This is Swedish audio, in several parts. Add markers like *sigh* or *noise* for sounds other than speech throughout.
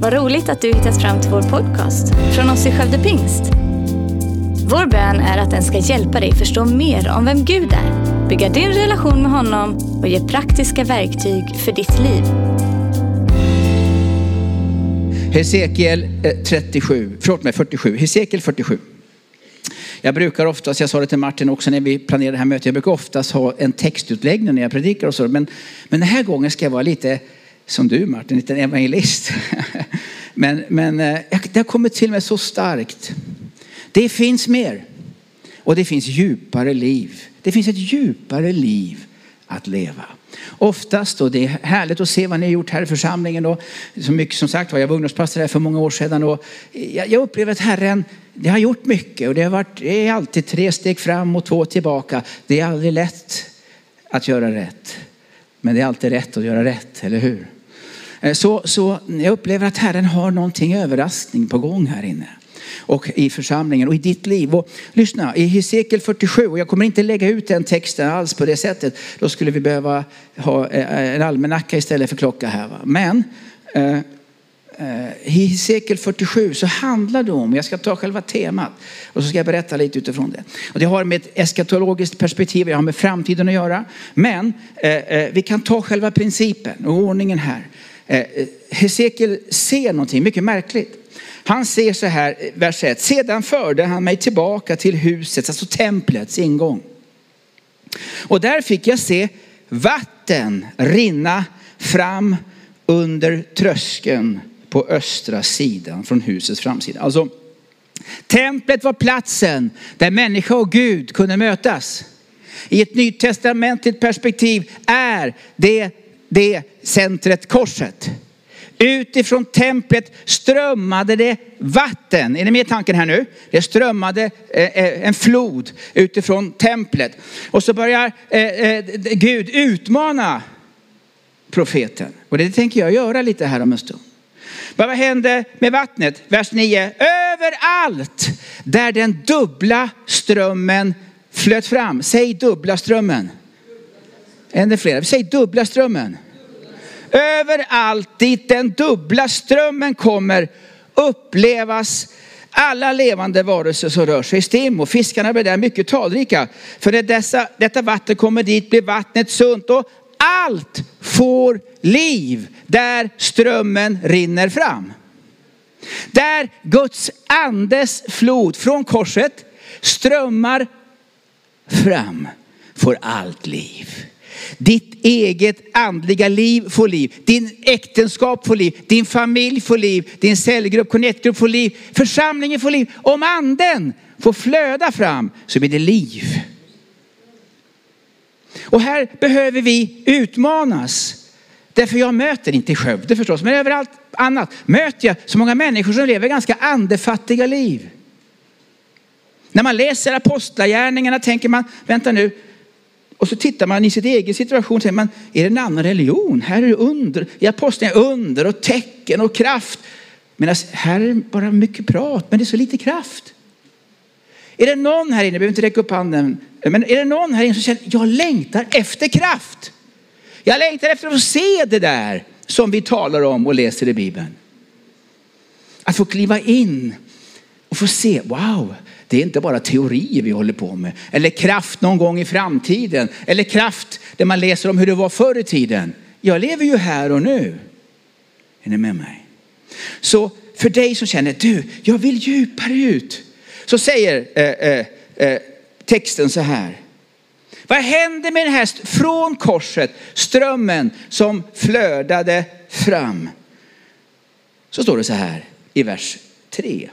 Vad roligt att du hittat fram till vår podcast från oss i Skövde Pingst. Vår bön är att den ska hjälpa dig förstå mer om vem Gud är, bygga din relation med honom och ge praktiska verktyg för ditt liv. Hesekiel eh, 37, förlåt mig 47, Hesekiel 47. Jag brukar oftast, jag sa det till Martin också när vi planerade det här mötet, jag brukar oftast ha en textutläggning när jag predikar och så. Men, men den här gången ska jag vara lite som du Martin, en en evangelist. *laughs* men, men eh, det har kommit till mig så starkt. Det finns mer. Och det finns djupare liv. Det finns ett djupare liv att leva. Oftast, och det är härligt att se vad ni har gjort här i församlingen. Och så mycket som sagt var, jag var ungdomspastor här för många år sedan. Och jag, jag upplever att Herren, det har gjort mycket. Och det, har varit, det är alltid tre steg fram och två tillbaka. Det är aldrig lätt att göra rätt. Men det är alltid rätt att göra rätt, eller hur? Eh, så, så jag upplever att Herren har någonting överraskning på gång här inne och i församlingen och i ditt liv. Och lyssna, i Hesekiel 47, och jag kommer inte lägga ut den texten alls på det sättet. Då skulle vi behöva ha eh, en almanacka istället för klocka här. Va? Men eh, eh i Hesekiel 47 så handlar det om, jag ska ta själva temat och så ska jag berätta lite utifrån det. Och det har med ett eskatologiskt perspektiv, det har med framtiden att göra. Men eh, vi kan ta själva principen och ordningen här. Eh, Hesekiel ser någonting mycket märkligt. Han ser så här, eh, vers 1. Sedan förde han mig tillbaka till huset, alltså templets ingång. Och där fick jag se vatten rinna fram under tröskeln på östra sidan från husets framsida. Alltså, templet var platsen där människa och Gud kunde mötas. I ett nytestamentligt perspektiv är det, det centret korset. Utifrån templet strömmade det vatten. Är ni med i tanken här nu? Det strömmade eh, eh, en flod utifrån templet. Och så börjar eh, Gud utmana profeten. Och det tänker jag göra lite här om en stund. Vad hände med vattnet? Vers 9. Överallt där den dubbla strömmen flöt fram. Säg dubbla strömmen. En är flera, vi Säg dubbla strömmen. Överallt dit den dubbla strömmen kommer upplevas alla levande varelser som rör sig i stim och fiskarna blir där mycket talrika. För när dessa, detta vatten kommer dit blir vattnet sunt och allt får liv där strömmen rinner fram. Där Guds andes flod från korset strömmar fram får allt liv. Ditt eget andliga liv får liv. Din äktenskap får liv. Din familj får liv. Din cellgrupp, connectgrupp får liv. Församlingen får liv. Om anden får flöda fram så blir det liv. Och här behöver vi utmanas. Därför jag möter, inte i Skövde förstås, men överallt annat möter jag så många människor som lever ganska andefattiga liv. När man läser apostlagärningarna tänker man, vänta nu, och så tittar man i sin egen situation och säger man, är det en annan religion? Här är det under, i aposteln under och tecken och kraft. Medan här är det bara mycket prat, men det är så lite kraft. Är det någon här inne, jag behöver inte räcka upp handen, men är det någon här inne som känner, jag längtar efter kraft. Jag längtar efter att se det där som vi talar om och läser i Bibeln. Att få kliva in och få se, wow, det är inte bara teorier vi håller på med. Eller kraft någon gång i framtiden. Eller kraft där man läser om hur det var förr i tiden. Jag lever ju här och nu. Är ni med mig? Så för dig som känner, du, jag vill djupare ut. Så säger eh, eh, eh texten så här. Vad hände med den här från korset, strömmen som flödade fram? Så står det så här i vers 3.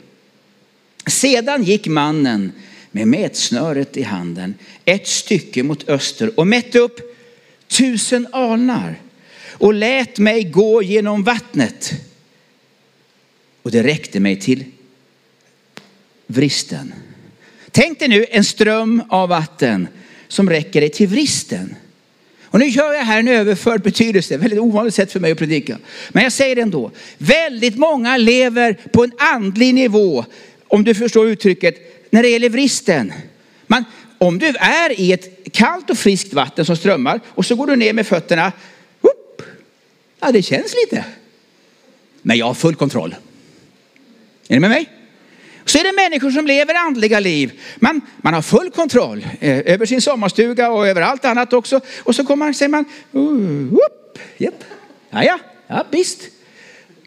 Sedan gick mannen med mätsnöret i handen ett stycke mot öster och mätte upp tusen alnar och lät mig gå genom vattnet. Och det räckte mig till vristen. Tänk dig nu en ström av vatten som räcker dig till vristen. Och nu gör jag här en överförd betydelse, väldigt ovanligt sätt för mig att predika. Men jag säger det ändå. Väldigt många lever på en andlig nivå om du förstår uttrycket, när det gäller vristen. Man, om du är i ett kallt och friskt vatten som strömmar och så går du ner med fötterna. Upp, ja, det känns lite. Men jag har full kontroll. Är ni med mig? Så är det människor som lever andliga liv. Man, man har full kontroll eh, över sin sommarstuga och över allt annat också. Och så kommer man, säger man, uh, upp, japp, ja, ja, ja, visst.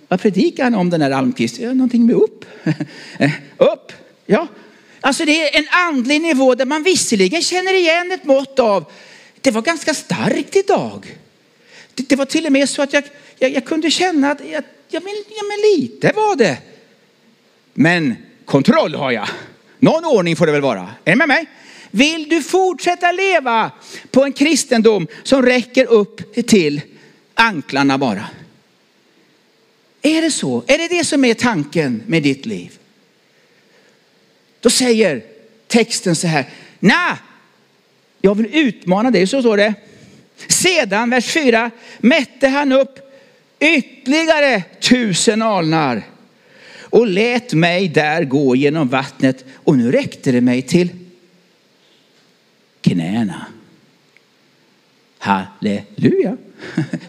Vad predikar han om den här Almqvist? Ja, någonting med upp. *laughs* Eh, upp, ja. Alltså det är en andlig nivå där man visserligen känner igen ett mått av, det var ganska starkt idag. Det, det var till och med så att jag, jag, jag kunde känna att, jag, ja, men, ja men lite var det. Men kontroll har jag. Någon ordning får det väl vara. Är ni med mig? Vill du fortsätta leva på en kristendom som räcker upp till anklarna bara? Är det så? Är det det som är tanken med ditt liv? Då säger texten så här. Nej, jag vill utmana dig, så står det. Sedan, vers 4, mätte han upp ytterligare tusen alnar och lät mig där gå genom vattnet och nu räckte det mig till knäna. Halleluja.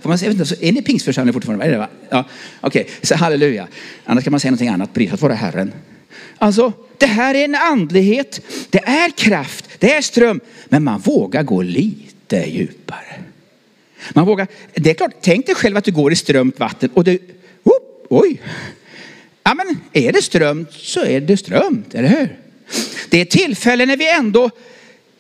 Får man säga, är ni pingstförsamling fortfarande? Är det, va? Ja, Okej, okay. så halleluja. Annars kan man säga någonting annat. Prisat vara Herren. Alltså, det här är en andlighet. Det är kraft. Det är ström. Men man vågar gå lite djupare. Man vågar. Det är klart, tänk dig själv att du går i strömt vatten och du, oh, oj. Ja, men är det strömt så är det strömt, eller hur? Det är tillfällen när vi ändå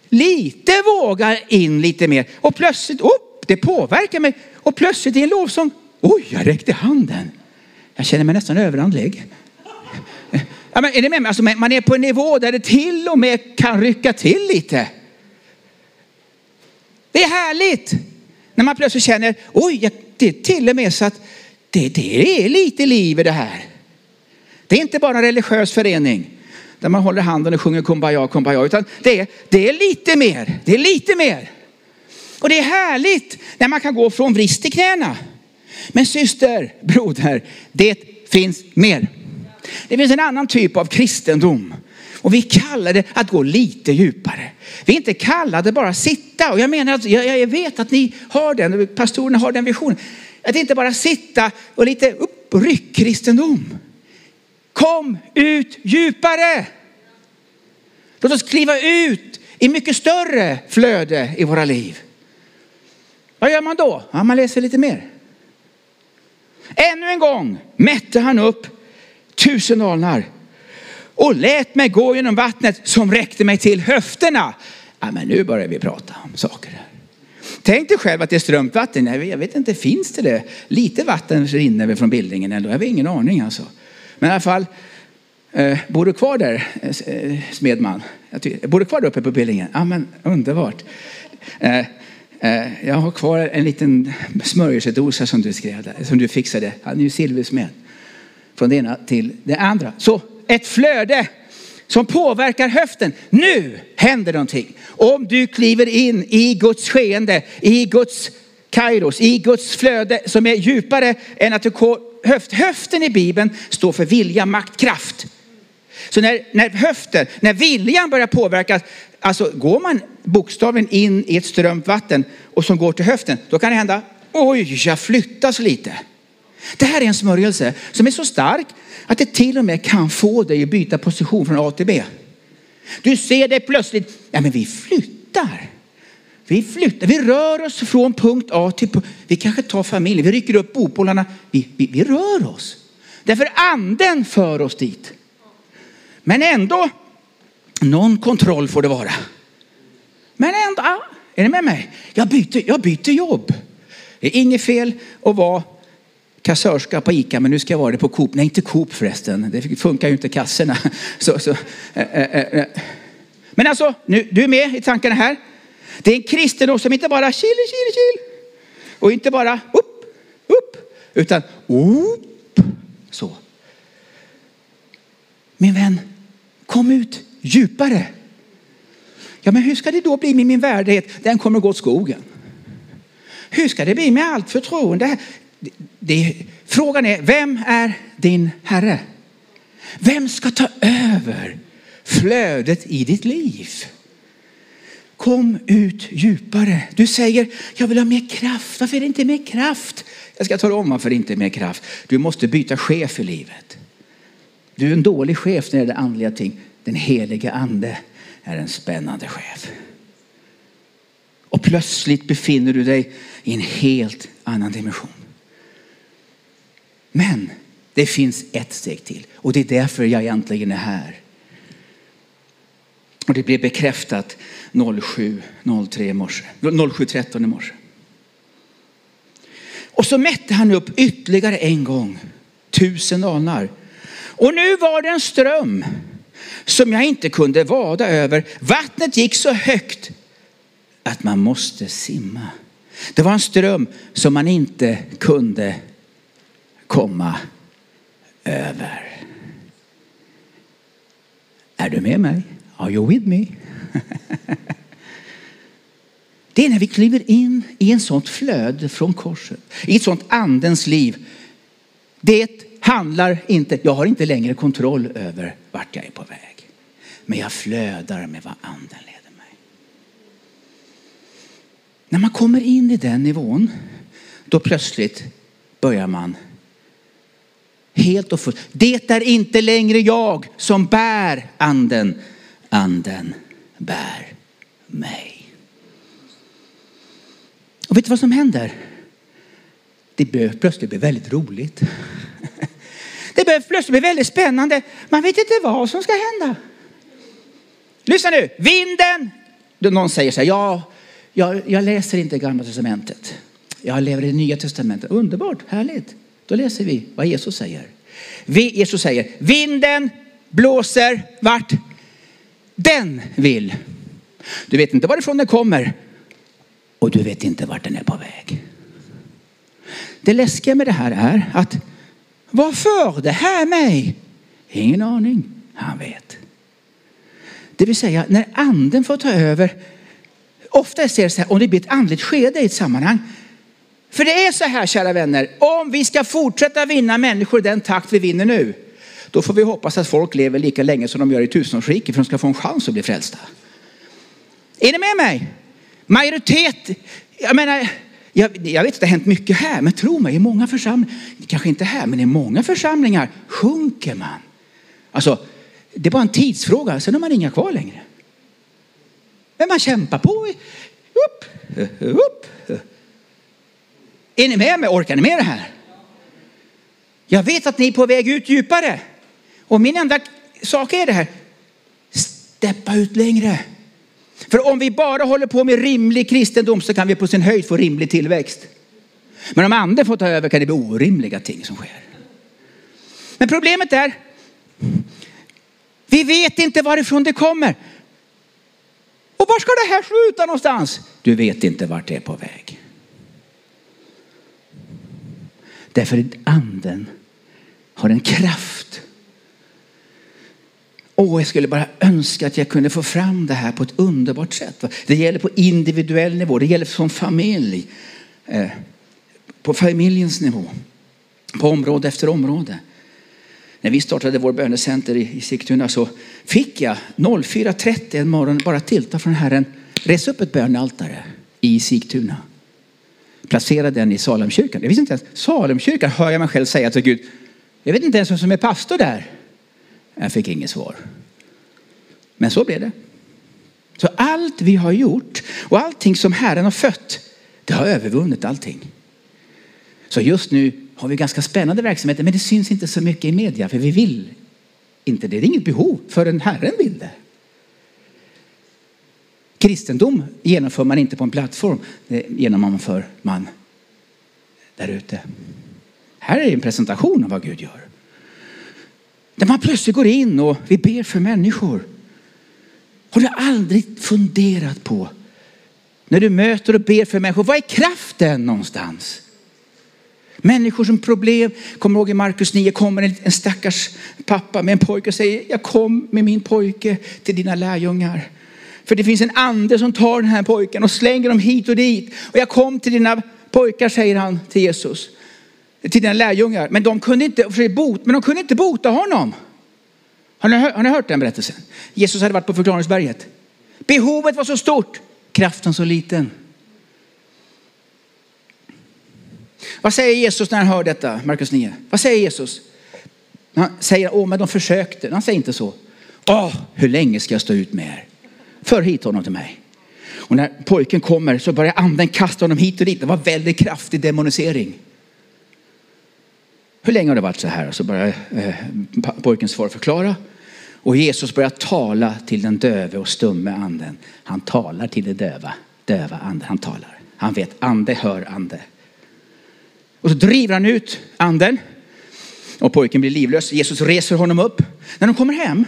lite vågar in lite mer och plötsligt, oh, det påverkar mig. Och plötsligt i en lovsång, oj, jag räckte handen. Jag känner mig nästan överandlig. Ja, men är det med mig? Alltså, man är på en nivå där det till och med kan rycka till lite. Det är härligt när man plötsligt känner, oj, det är till och med så att det, det är lite liv i det här. Det är inte bara en religiös förening där man håller handen och sjunger kumbaya, kumbaya, utan det det är lite mer. Det är lite mer. Och det är härligt när man kan gå från vrist till knäna. Men syster, broder, det finns mer. Det finns en annan typ av kristendom. Och vi kallar det att gå lite djupare. Vi är inte kallade bara sitta. Och jag menar att jag, jag vet att ni har den, pastorerna har den visionen. Att inte bara sitta och lite uppryck kristendom. Kom ut djupare. Låt oss kliva ut i mycket större flöde i våra liv. Vad gör man då? Ja, man läser lite mer. Ännu en gång mätte han upp tusen alnar och lät mig gå genom vattnet som räckte mig till höfterna. Ja, men nu börjar vi prata om saker här. Tänk dig själv att det är strömt vatten. Jag vet inte, finns det det? Lite vatten rinner väl från bildningen ändå. Jag har ingen aning alltså. Men i alla fall, eh, bor du kvar där, eh, Smedman? bor du kvar där uppe på bildningen? Ja, men underbart. Eh, Eh, jag har kvar en liten smörjelsedosa som du skrev, som du fixade. Han är ju silversmed. Från det ena till det andra. Så ett flöde som påverkar höften. Nu händer någonting. Om du kliver in i Guds skeende, i Guds kairos, i Guds flöde som är djupare än att du höft. Höften i Bibeln står för vilja, makt, kraft. Så när, när höften, när viljan börjar påverkas, alltså går man bokstavligen in i ett strömt vatten och som går till höften, då kan det hända, oj, jag flyttas lite. Det här är en smörjelse som är så stark att det till och med kan få dig att byta position från A till B. Du ser det plötsligt, ja men vi flyttar. Vi flyttar, vi rör oss från punkt A till punkt. Vi kanske tar familjen, vi rycker upp bopålarna. Vi, vi, vi rör oss. Därför anden för oss dit. Men ändå, någon kontroll får det vara. Men ändå, ah, är ni med mig? Jag byter, jag byter jobb. Det är inget fel att vara kassörska på ICA, men nu ska jag vara det på Coop. Nej, inte Coop förresten. Det funkar ju inte kassorna. *laughs* Så, så, äh, äh. Men alltså, nu, du är med i tankarna här. Det är en kristendom som inte bara chilli-chili-chill. Och inte bara upp, upp. Utan upp. Så. Min vän, kom ut djupare. Ja, men hur ska det då bli med min värdighet? Den kommer gå åt skogen. Hur ska det bli med allt förtroende? Det, det, frågan är, vem är din Herre? Vem ska ta över flödet i ditt liv? Kom ut djupare. Du säger, jag vill ha mer kraft. Varför är det inte mer kraft? Jag ska tala om varför det inte är mer kraft. Du måste byta chef i livet. Du är en dålig chef när det gäller andliga ting. Den heliga ande är en spännande chef. Och plötsligt befinner du dig i en helt annan dimension. Men det finns ett steg till och det är därför jag egentligen är här. Och det blev bekräftat 07.03 i morse. 07.13 i morse. Och så mätte han upp ytterligare en gång tusen alnar. Och nu var det en ström som jag inte kunde vada över. Vattnet gick så högt att man måste simma. Det var en ström som man inte kunde komma över. Är du med mig? Are you with me? *laughs* Det är när vi kliver in i en sånt flöde från korset, i ett sånt andens liv. Det handlar inte, jag har inte längre kontroll över vart jag är på väg. Men jag flödar med vad anden leder mig. När man kommer in i den nivån, då plötsligt börjar man helt och fullt. Det är inte längre jag som bär anden. Anden bär mig. Och vet du vad som händer? Det börjar plötsligt bli väldigt roligt. Det plötsligt blir väldigt spännande. Man vet inte vad som ska hända. Lyssna nu, vinden. Någon säger så här, ja, jag, jag läser inte gamla testamentet. Jag lever i det nya testamentet. Underbart, härligt. Då läser vi vad Jesus säger. Vi, Jesus säger, vinden blåser vart den vill. Du vet inte varifrån den kommer och du vet inte vart den är på väg. Det läskiga med det här är att vad för det här mig? Ingen aning. Han vet. Det vill säga när anden får ta över. Ofta ser det så här om det blir ett andligt skede i ett sammanhang. För det är så här kära vänner. Om vi ska fortsätta vinna människor i den takt vi vinner nu. Då får vi hoppas att folk lever lika länge som de gör i tusenårsriket för att de ska få en chans att bli frälsta. Är ni med mig? Majoritet, jag menar, jag, jag vet att det har hänt mycket här, men tro mig, i många församlingar, kanske inte här, men i många församlingar sjunker man. Alltså, det är bara en tidsfråga, sen har man inga kvar längre. Men man kämpar på. Upp, upp. Är ni med mig? Orkar ni med det här? Jag vet att ni är på väg ut djupare. Och min enda sak är det här. Steppa ut längre. För om vi bara håller på med rimlig kristendom så kan vi på sin höjd få rimlig tillväxt. Men om anden får ta över kan det bli orimliga ting som sker. Men problemet är, vi vet inte varifrån det kommer. Och var ska det här sluta någonstans? Du vet inte vart det är på väg. Därför att anden har en kraft Åh, jag skulle bara önska att jag kunde få fram det här på ett underbart sätt. Det gäller på individuell nivå, det gäller som familj. Eh, på familjens nivå. På område efter område. När vi startade vår bönecenter i Sigtuna så fick jag 04.30 en morgon bara tilta från Herren. Res upp ett bönaltare i Sigtuna. Placera den i Salemkyrkan. Jag visste inte ens, Salemkyrkan hör jag mig själv säga till Gud. Jag vet inte ens vem som är pastor där. Jag fick inget svar. Men så blev det. Så allt vi har gjort och allting som Herren har fött, det har övervunnit allting. Så just nu har vi ganska spännande verksamheter, men det syns inte så mycket i media för vi vill inte det. Det är inget behov förrän Herren vill det. Kristendom genomför man inte på en plattform, det genomför man där ute. Här är en presentation av vad Gud gör. Där man plötsligt går in och vi ber för människor. Har du aldrig funderat på när du möter och ber för människor, vad är kraften någonstans? Människor som problem, kommer ihåg i Markus 9 kommer en stackars pappa med en pojke och säger, jag kom med min pojke till dina lärjungar. För det finns en ande som tar den här pojken och slänger dem hit och dit. Och jag kom till dina pojkar, säger han till Jesus till dina lärjungar. Men de kunde inte, bot, men de kunde inte bota honom. Har ni, har ni hört den berättelsen? Jesus hade varit på förklaringsberget. Behovet var så stort. kraften så liten? Vad säger Jesus när han hör detta? Markus 9. Vad säger Jesus? Han säger, åh men de försökte. Han säger inte så. Åh, hur länge ska jag stå ut med er? För hit honom till mig. Och när pojken kommer så börjar anden kasta honom hit och dit. Det var väldigt kraftig demonisering. Hur länge har det varit så här? Så börjar eh, pojkens far förklara. Och Jesus börjar tala till den döve och stumme anden. Han talar till det döva, döva anden. Han talar. Han vet, ande hör ande. Och så driver han ut anden. Och pojken blir livlös. Jesus reser honom upp. När de kommer hem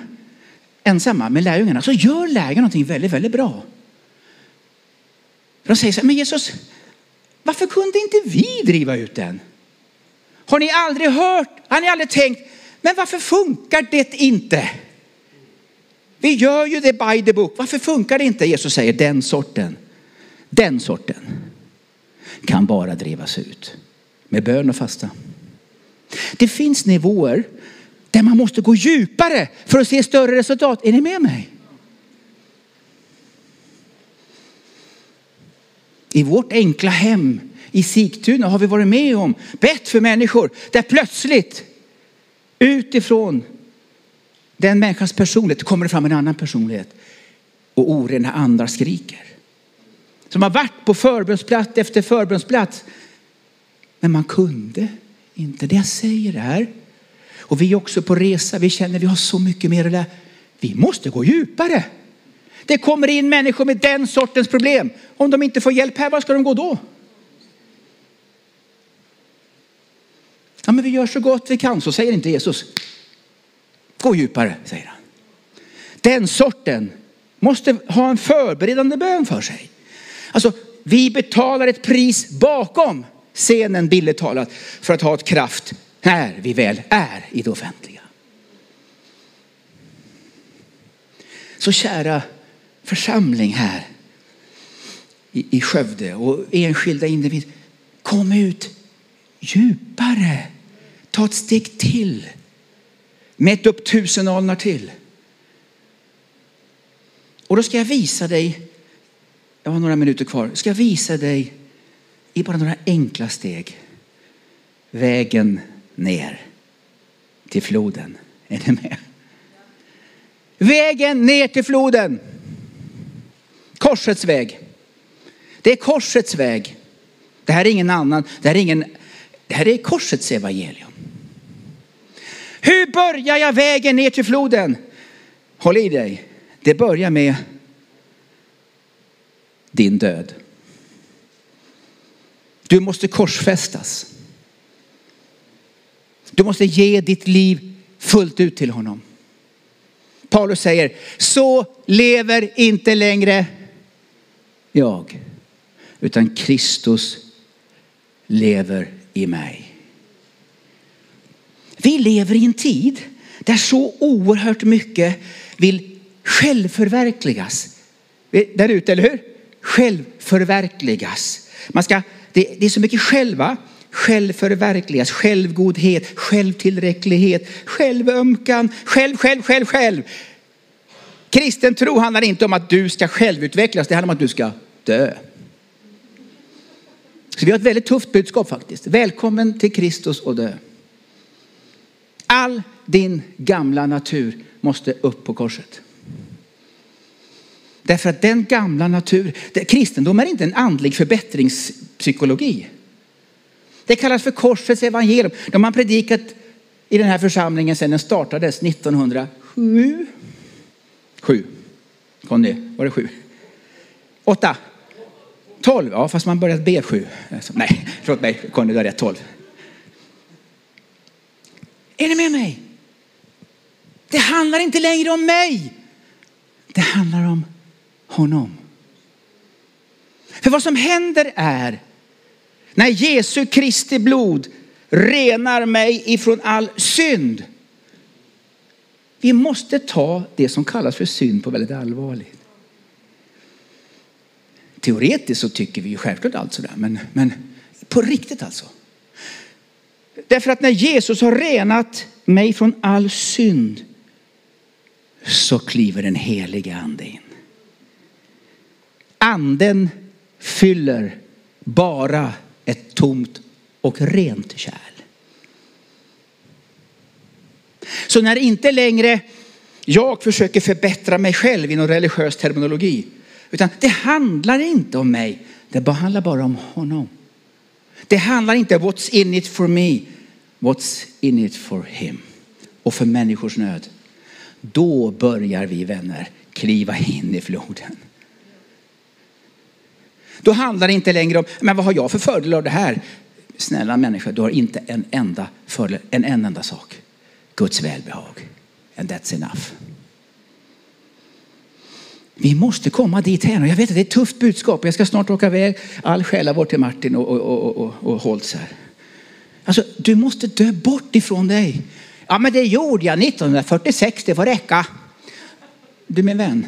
ensamma med lärjungarna så gör lärjungarna någonting väldigt, väldigt bra. De säger så här, men Jesus, varför kunde inte vi driva ut den? Har ni aldrig hört, har ni aldrig tänkt, men varför funkar det inte? Vi gör ju det by the book. Varför funkar det inte? Jesus säger den sorten, den sorten kan bara drivas ut med bön och fasta. Det finns nivåer där man måste gå djupare för att se större resultat. Är ni med mig? I vårt enkla hem i Sigtuna har vi varit med om, bett för människor där plötsligt utifrån den människans personlighet kommer det fram en annan personlighet och orena andra skriker. Som har varit på förbönsplats efter förbönsplats. Men man kunde inte. Det jag säger är, och vi är också på resa, vi känner vi har så mycket mer att lära. Vi måste gå djupare. Det kommer in människor med den sortens problem. Om de inte får hjälp här, var ska de gå då? Ja, men vi gör så gott vi kan, så säger inte Jesus. Gå djupare, säger han. Den sorten måste ha en förberedande bön för sig. Alltså, vi betalar ett pris bakom scenen, billigt talat, för att ha ett kraft när vi väl är i det offentliga. Så kära församling här i Skövde och enskilda individer, kom ut djupare. Ta ett steg till. Mät upp tusen alnar till. Och då ska jag visa dig, jag har några minuter kvar, ska jag visa dig i bara några enkla steg vägen ner till floden. Är ni med? Vägen ner till floden. Korsets väg. Det är korsets väg. Det här är ingen annan. Det här är, ingen, det här är korsets evangelium. Hur börjar jag vägen ner till floden? Håll i dig. Det börjar med din död. Du måste korsfästas. Du måste ge ditt liv fullt ut till honom. Paulus säger, så lever inte längre jag, utan Kristus lever i mig. Vi lever i en tid där så oerhört mycket vill självförverkligas. Där ute, eller hur? Självförverkligas. Man ska, det, det är så mycket själva. Självförverkligas, självgodhet, självtillräcklighet, självömkan, själv, själv, själv, själv. Kristen tro handlar inte om att du ska självutvecklas, det handlar om att du ska dö. Så vi har ett väldigt tufft budskap faktiskt. Välkommen till Kristus och dö. All din gamla natur måste upp på korset. Därför att den gamla natur, kristendom är inte en andlig förbättringspsykologi. Det kallas för korsets evangelium. De har predikat i den här församlingen sedan den startades 1907. Sju. Conny, var det sju? Åtta? Tolv? Ja, fast man började B7. Alltså, nej, förlåt mig. Conny, du har rätt. Tolv. Är ni med mig? Det handlar inte längre om mig. Det handlar om honom. För vad som händer är när Jesu Kristi blod renar mig ifrån all synd. Vi måste ta det som kallas för synd på väldigt allvarligt. Teoretiskt så tycker vi ju självklart allt sådär, men, men på riktigt alltså. Därför att när Jesus har renat mig från all synd så kliver den helige ande in. anden fyller bara ett tomt och rent kärl. Så när inte längre jag försöker förbättra mig själv i någon religiös terminologi, utan det handlar inte om mig, det handlar bara om honom. Det handlar inte om what's in it for me, what's in it for him och för människors nöd. Då börjar vi vänner kliva in i floden. Då handlar det inte längre om, men vad har jag för fördel av det här? Snälla människa, du har inte en enda fördel, en, en enda sak. Guds välbehag. And that's enough. Vi måste komma dit här. Och jag vet att det är ett tufft budskap. Jag ska snart åka iväg all själavård till Martin och, och, och, och, och Holtz här. Alltså, du måste dö bort ifrån dig. Ja, men det gjorde jag 1946. Det får räcka. Du min vän.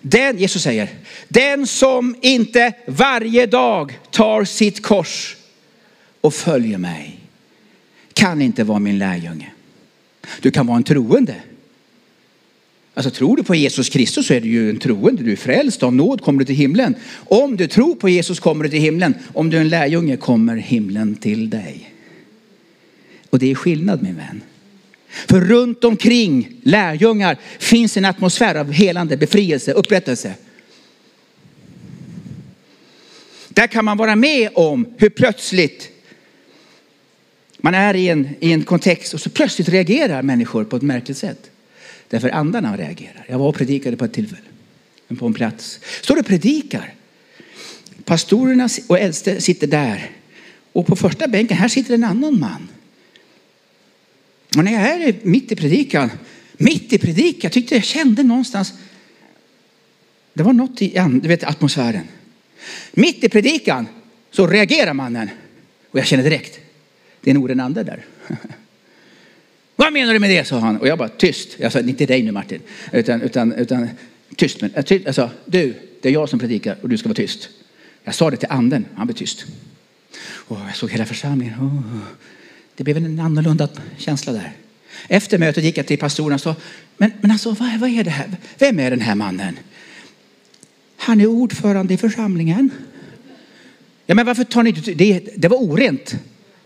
Den, Jesus säger, den som inte varje dag tar sitt kors och följer mig kan inte vara min lärjunge. Du kan vara en troende. Alltså tror du på Jesus Kristus så är du ju en troende. Du är frälst av nåd kommer du till himlen. Om du tror på Jesus kommer du till himlen. Om du är en lärjunge kommer himlen till dig. Och det är skillnad min vän. För runt omkring lärjungar finns en atmosfär av helande, befrielse, upprättelse. Där kan man vara med om hur plötsligt man är i en, i en kontext och så plötsligt reagerar människor på ett märkligt sätt. Därför andarna reagerar. Jag var och predikade på ett tillfälle. På en plats. Står och predikar. Pastorerna och äldste sitter där. Och på första bänken här sitter en annan man. Och när jag är mitt i predikan, mitt i predikan, jag tyckte jag kände någonstans, det var något i du vet, atmosfären. Mitt i predikan så reagerar mannen och jag känner direkt, det är nog den andra där. *laughs* Vad menar du med det? sa han. Och jag bara tyst. Jag sa inte dig nu Martin. Utan, utan, utan tyst. Men, jag sa du, det är jag som predikar och du ska vara tyst. Jag sa det till anden. Han blev tyst. Och jag såg hela församlingen. Oh. Det blev en annorlunda känsla där. Efter mötet gick jag till pastorn och sa, men, men alltså vad, vad är det här? Vem är den här mannen? Han är ordförande i församlingen. Ja, men varför tar ni inte det? Det var orent.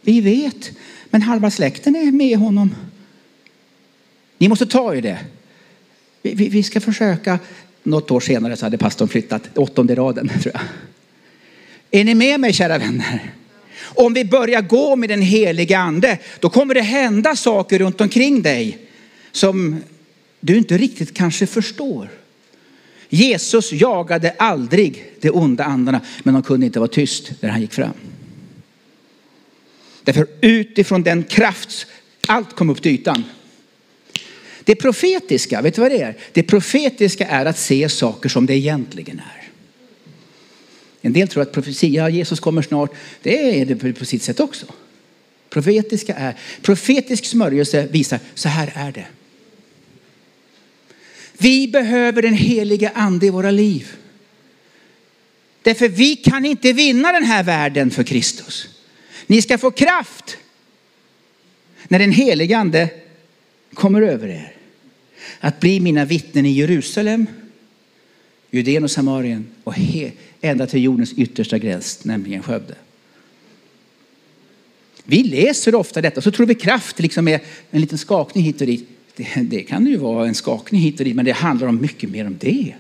Vi vet, men halva släkten är med honom. Ni måste ta i det. Vi, vi, vi ska försöka. Något år senare så hade pastorn flyttat åttonde raden *laughs* tror jag. Är ni med mig kära vänner? Om vi börjar gå med den heliga ande, då kommer det hända saker runt omkring dig som du inte riktigt kanske förstår. Jesus jagade aldrig de onda andarna, men de kunde inte vara tyst när han gick fram. Därför utifrån den kraft, allt kom upp till ytan. Det profetiska, vet du vad det är? Det profetiska är att se saker som det egentligen är. En del tror att profetia, Jesus kommer snart. Det är det på sitt sätt också. Profetiska är, profetisk smörjelse visar, så här är det. Vi behöver den heliga ande i våra liv. Därför vi kan inte vinna den här världen för Kristus. Ni ska få kraft när den heliga ande kommer över er. Att bli mina vittnen i Jerusalem, Judeen och Samarien och ända till jordens yttersta gräns, nämligen Skövde. Vi läser ofta detta så tror vi kraft liksom är en liten skakning hit och dit. Det, det kan ju vara en skakning hit och dit men det handlar om mycket mer om det.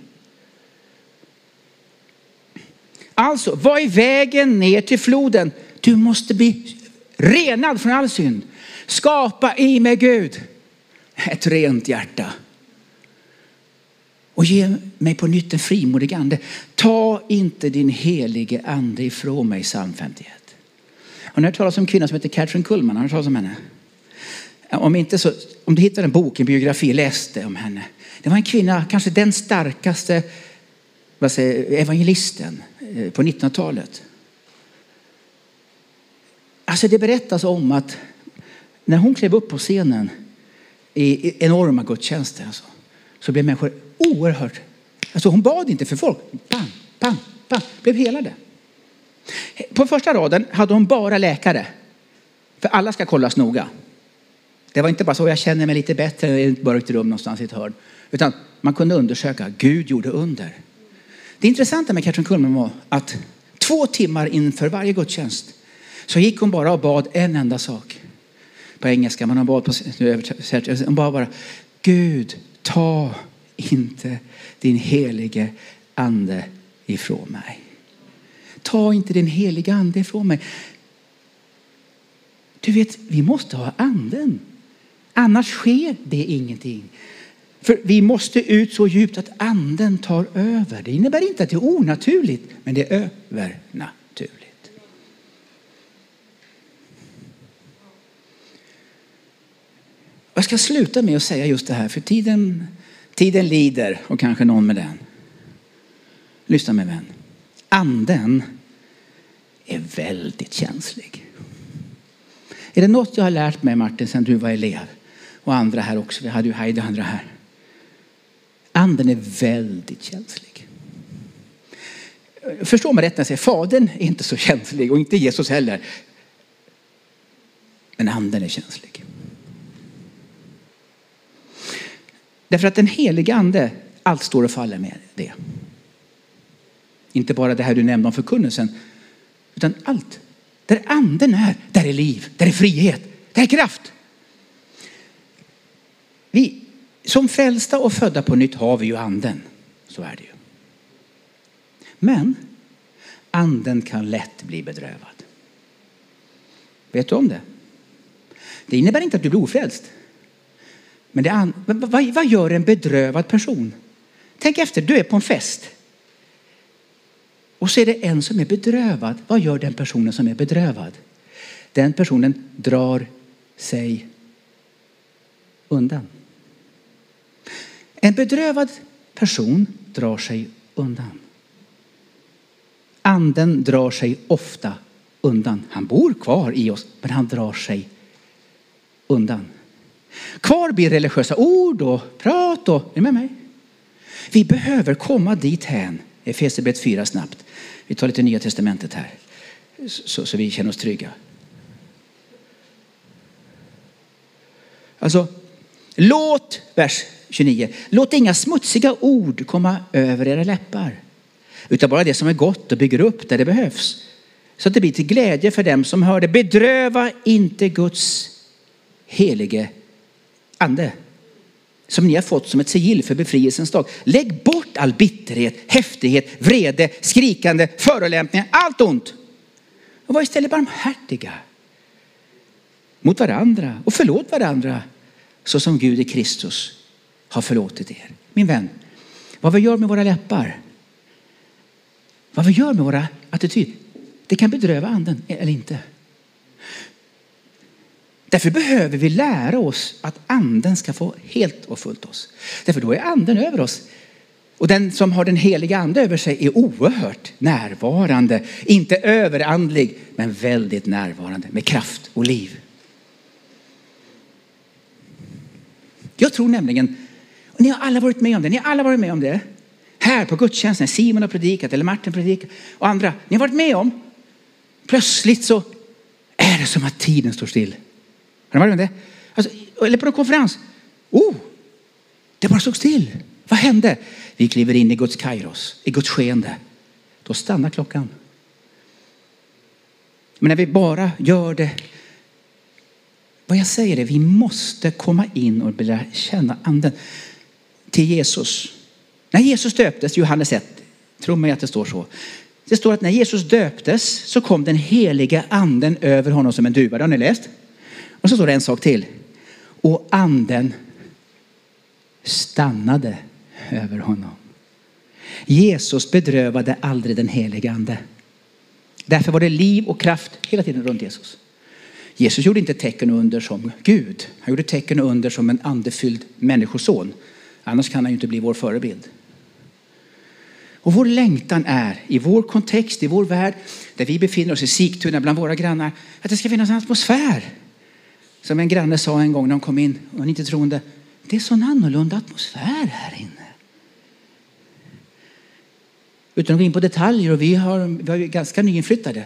Alltså, vad är vägen ner till floden? Du måste bli renad från all synd. Skapa i mig Gud ett rent hjärta och ge mig på nytt en frimodig ande. Ta inte din helige ande ifrån mig, psalm 51. Har ni hört talas om en kvinna som heter Catherine Kullman? Har ni talas om henne? Om, inte så, om du hittar en bok, en biografi, läs det om henne. Det var en kvinna, kanske den starkaste vad säger, evangelisten eh, på 1900-talet. Alltså det berättas om att när hon klev upp på scenen i enorma gudstjänster alltså, så blev människor oerhört... Alltså hon bad inte för folk. Bam, bam, bam. Blev helade. På första raden hade hon bara läkare. För alla ska kollas noga. Det var inte bara så jag känner mig lite bättre i ett mörkt rum någonstans i ett hörn. Utan man kunde undersöka. Gud gjorde under. Det intressanta med Katrin Kullman var att två timmar inför varje gudstjänst så gick hon bara och bad en enda sak. På engelska, men hon bad på hon bad bara Gud, ta inte din helige ande ifrån mig. Ta inte din heliga ande ifrån mig. Du vet, vi måste ha anden. Annars sker det ingenting. För vi måste ut så djupt att anden tar över. Det innebär inte att det är onaturligt, men det är övernaturligt. Jag ska sluta med att säga just det här, för tiden, tiden lider och kanske någon med den. Lyssna med vän. Anden är väldigt känslig. Är det något jag har lärt mig Martin sen du var elev och andra här också, vi hade ju Heidi och andra här. Anden är väldigt känslig. Förstå mig rätt när jag säger Fadern är inte så känslig och inte Jesus heller. Men anden är känslig. Därför att den helige ande, allt står och faller med det. Inte bara det här du nämnde om förkunnelsen, utan allt. Där anden är, där är liv, där är frihet, där är kraft. Vi, som frälsta och födda på nytt har vi ju anden. Så är det ju. Men anden kan lätt bli bedrövad. Vet du om det? Det innebär inte att du blir ofrälst. Men det vad, vad gör en bedrövad person? Tänk efter, du är på en fest. Och så är det en som är bedrövad. Vad gör den personen som är bedrövad? Den personen drar sig undan. En bedrövad person drar sig undan. Anden drar sig ofta undan. Han bor kvar i oss, men han drar sig undan. Kvar blir religiösa ord och prat och, är ni med mig? Vi behöver komma dit hän, Efesierbrevet 4 snabbt. Vi tar lite Nya Testamentet här, så, så vi känner oss trygga. Alltså, låt, vers 29. Låt inga smutsiga ord komma över era läppar. Utan bara det som är gott och bygger upp där det behövs. Så att det blir till glädje för dem som hör det. Bedröva inte Guds helige ande. Som ni har fått som ett sigill för befrielsens dag. Lägg bort all bitterhet, häftighet, vrede, skrikande, förolämpningar, allt ont. Och var istället barmhärtiga mot varandra och förlåt varandra så som Gud i Kristus har förlåtit er. Min vän, vad vi gör med våra läppar, vad vi gör med våra attityder, det kan bedröva anden eller inte. Därför behöver vi lära oss att anden ska få helt och fullt oss. Därför då är anden över oss. Och den som har den heliga ande över sig är oerhört närvarande. Inte överandlig, men väldigt närvarande med kraft och liv. Jag tror nämligen och ni har alla varit med om det. Ni har alla varit med om det. Här på gudstjänsten, Simon har predikat eller Martin predikat och andra. Ni har varit med om. Plötsligt så är det som att tiden står still. Har ni varit med om det? Alltså, eller på en konferens. Oh, det bara stod still. Vad hände? Vi kliver in i Guds kairos, i Guds skeende. Då stannar klockan. Men när vi bara gör det vad jag säger är vi måste komma in och börja känna anden till Jesus. När Jesus döptes, Johannes 1, tro mig att det står så. Det står att när Jesus döptes så kom den heliga anden över honom som en duva. Det har ni läst? Och så står det en sak till. Och anden stannade över honom. Jesus bedrövade aldrig den helige ande. Därför var det liv och kraft hela tiden runt Jesus. Jesus gjorde inte tecken och under som Gud. Han gjorde tecken och under som en andefylld människoson. Annars kan han ju inte bli vår förebild. Och vår längtan är i vår kontext, i vår värld, där vi befinner oss i Sigtuna bland våra grannar, att det ska finnas en atmosfär. Som en granne sa en gång när de kom in och inte troende. Det är sån annorlunda atmosfär här inne. Utan att gå in på detaljer och vi har, vi har ganska nyinflyttade.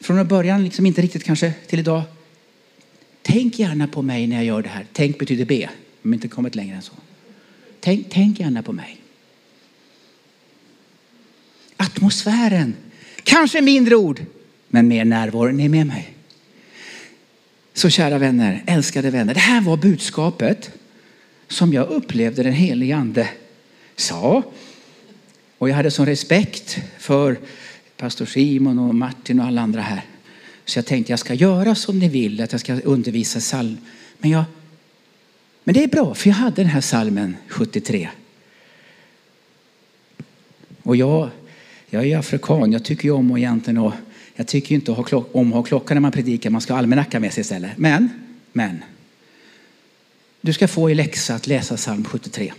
Från början liksom inte riktigt kanske till idag. Tänk gärna på mig när jag gör det här. Tänk betyder be. Men inte kommit längre än så. Tänk, tänk gärna på mig. atmosfären. Kanske mindre ord, men mer närvaro. Ni är med mig? Så kära vänner, älskade vänner. Det här var budskapet som jag upplevde den helige ande sa. Och jag hade sån respekt för pastor Simon och Martin och alla andra här. Så jag tänkte jag ska göra som ni vill, att jag ska undervisa psalm. Men, jag, men det är bra, för jag hade den här salmen 73. Och jag, jag är afrikan, jag tycker ju om att egentligen att jag tycker inte om att ha klocka när man predikar, man ska ha almanacka med sig istället. Men, men. Du ska få i läxa att läsa psalm 73.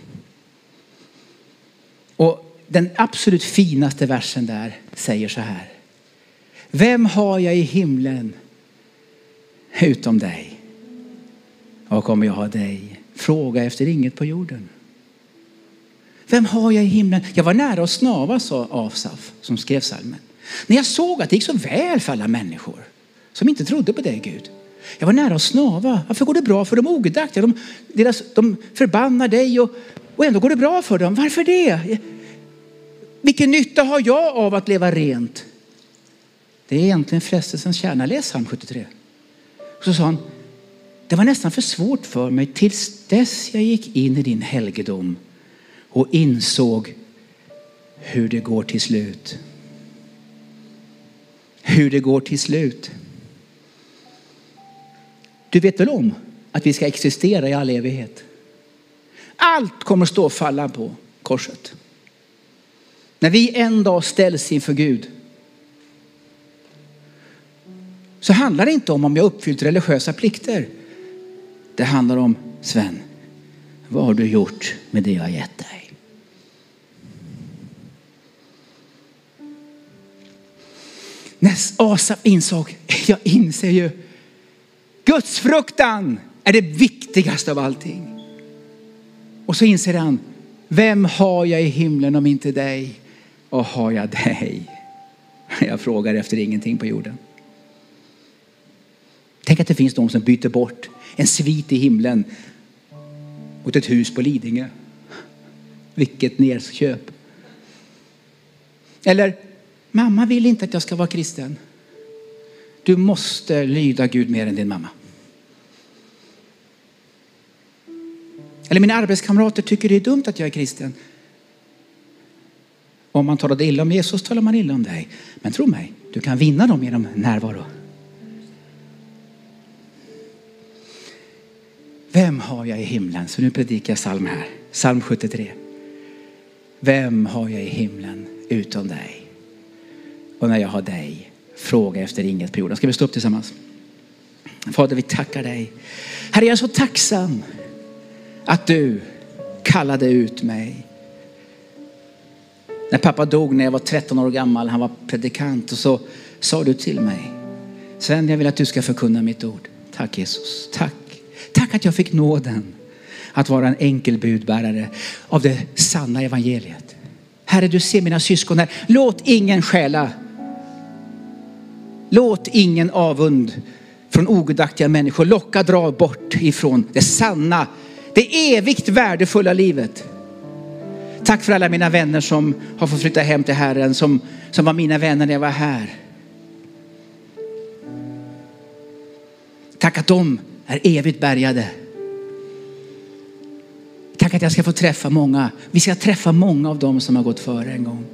Och den absolut finaste versen där säger så här. Vem har jag i himlen utom dig? Och kommer jag ha dig? Fråga efter inget på jorden. Vem har jag i himlen? Jag var nära att snava, sa Asaf som skrev salmen. När jag såg att det gick så väl för alla människor som inte trodde på dig Gud. Jag var nära att snava. Varför går det bra för de ogudaktiga? De, deras, de förbannar dig och, och ändå går det bra för dem. Varför det? Vilken nytta har jag av att leva rent? Det är egentligen frestelsens kärna. Läs psalm 73. Så sa han, det var nästan för svårt för mig tills dess jag gick in i din helgedom och insåg hur det går till slut. Hur det går till slut. Du vet väl om att vi ska existera i all evighet? Allt kommer att stå och falla på korset. När vi en dag ställs inför Gud så handlar det inte om om jag uppfyllt religiösa plikter. Det handlar om, Sven, vad har du gjort med det jag gett dig? När Asaf insåg, jag inser ju, Guds fruktan är det viktigaste av allting. Och så inser han, vem har jag i himlen om inte dig? Och har jag dig? Jag frågar efter ingenting på jorden. Tänk att det finns de som byter bort en svit i himlen mot ett hus på Lidingö. Vilket nerköp. Eller, mamma vill inte att jag ska vara kristen. Du måste lyda Gud mer än din mamma. Eller mina arbetskamrater tycker det är dumt att jag är kristen. Om man talade illa om Jesus talar man illa om dig. Men tro mig, du kan vinna dem genom närvaro. Vem har jag i himlen? Så nu predikar jag psalm här. Psalm 73. Vem har jag i himlen utom dig? Och när jag har dig, fråga efter inget på jorden. Ska vi stå upp tillsammans? Fader, vi tackar dig. Herre, jag är så tacksam att du kallade ut mig. När pappa dog när jag var 13 år gammal, han var predikant och så sa du till mig. Sven, jag vill att du ska förkunna mitt ord. Tack Jesus, tack. Tack att jag fick nåden att vara en enkel budbärare av det sanna evangeliet. Herre, du ser mina syskon här. Låt ingen stjäla. Låt ingen avund från ogudaktiga människor locka dra bort ifrån det sanna, det evigt värdefulla livet. Tack för alla mina vänner som har fått flytta hem till Herren, som, som var mina vänner när jag var här. Tack att de är evigt bärgade. Tack att jag ska få träffa många. Vi ska träffa många av dem som har gått före en gång.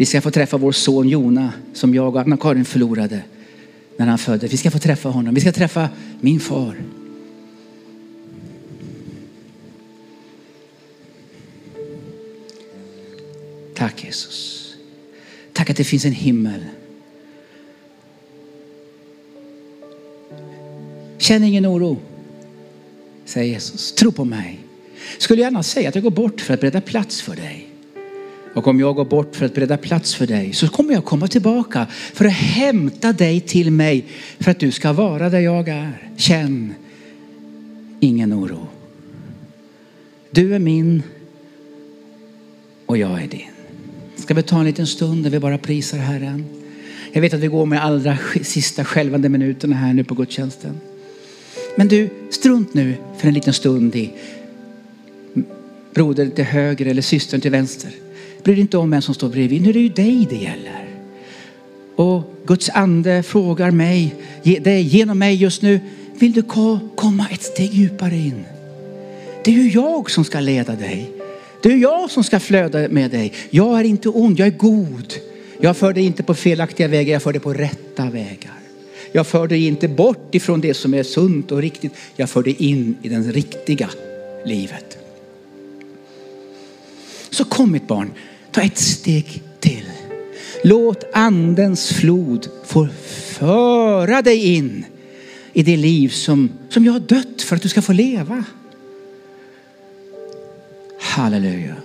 Vi ska få träffa vår son Jona som jag och Anna-Karin förlorade när han föddes. Vi ska få träffa honom. Vi ska träffa min far. Tack Jesus. Tack att det finns en himmel. Känn ingen oro, säger Jesus. Tro på mig. Skulle gärna säga att jag går bort för att bereda plats för dig. Och om jag går bort för att bereda plats för dig så kommer jag komma tillbaka för att hämta dig till mig för att du ska vara där jag är. Känn ingen oro. Du är min och jag är din. Ska vi ta en liten stund där vi bara prisar Herren? Jag vet att vi går med allra sista skälvande minuterna här nu på gudstjänsten. Men du, strunt nu för en liten stund i brodern till höger eller systern till vänster bry dig inte om vem som står bredvid. Nu är det ju dig det gäller. Och Guds ande frågar mig, dig, genom mig just nu, vill du komma ett steg djupare in? Det är ju jag som ska leda dig. Det är jag som ska flöda med dig. Jag är inte ond, jag är god. Jag för dig inte på felaktiga vägar, jag för dig på rätta vägar. Jag för dig inte bort ifrån det som är sunt och riktigt. Jag för dig in i det riktiga livet. Så kom mitt barn, ta ett steg till. Låt andens flod få föra dig in i det liv som, som jag har dött för att du ska få leva. Halleluja.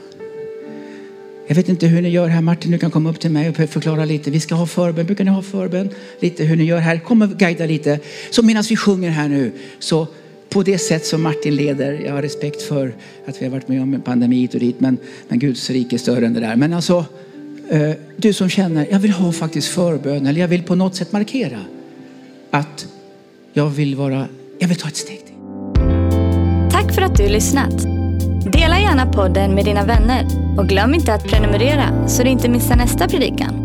Jag vet inte hur ni gör här. Martin, du kan komma upp till mig och förklara lite. Vi ska ha förbön. Brukar ni ha förbön? Lite hur ni gör här. Kom och guida lite. Så medan vi sjunger här nu så på det sätt som Martin leder. Jag har respekt för att vi har varit med om en pandemi hit och dit. Men, men Guds rike är större än det där. Men alltså, eh, du som känner, jag vill ha faktiskt förbön. Eller jag vill på något sätt markera att jag vill vara, jag vill ta ett steg till. Tack för att du lyssnat. Dela gärna podden med dina vänner och glöm inte att prenumerera så du inte missar nästa predikan.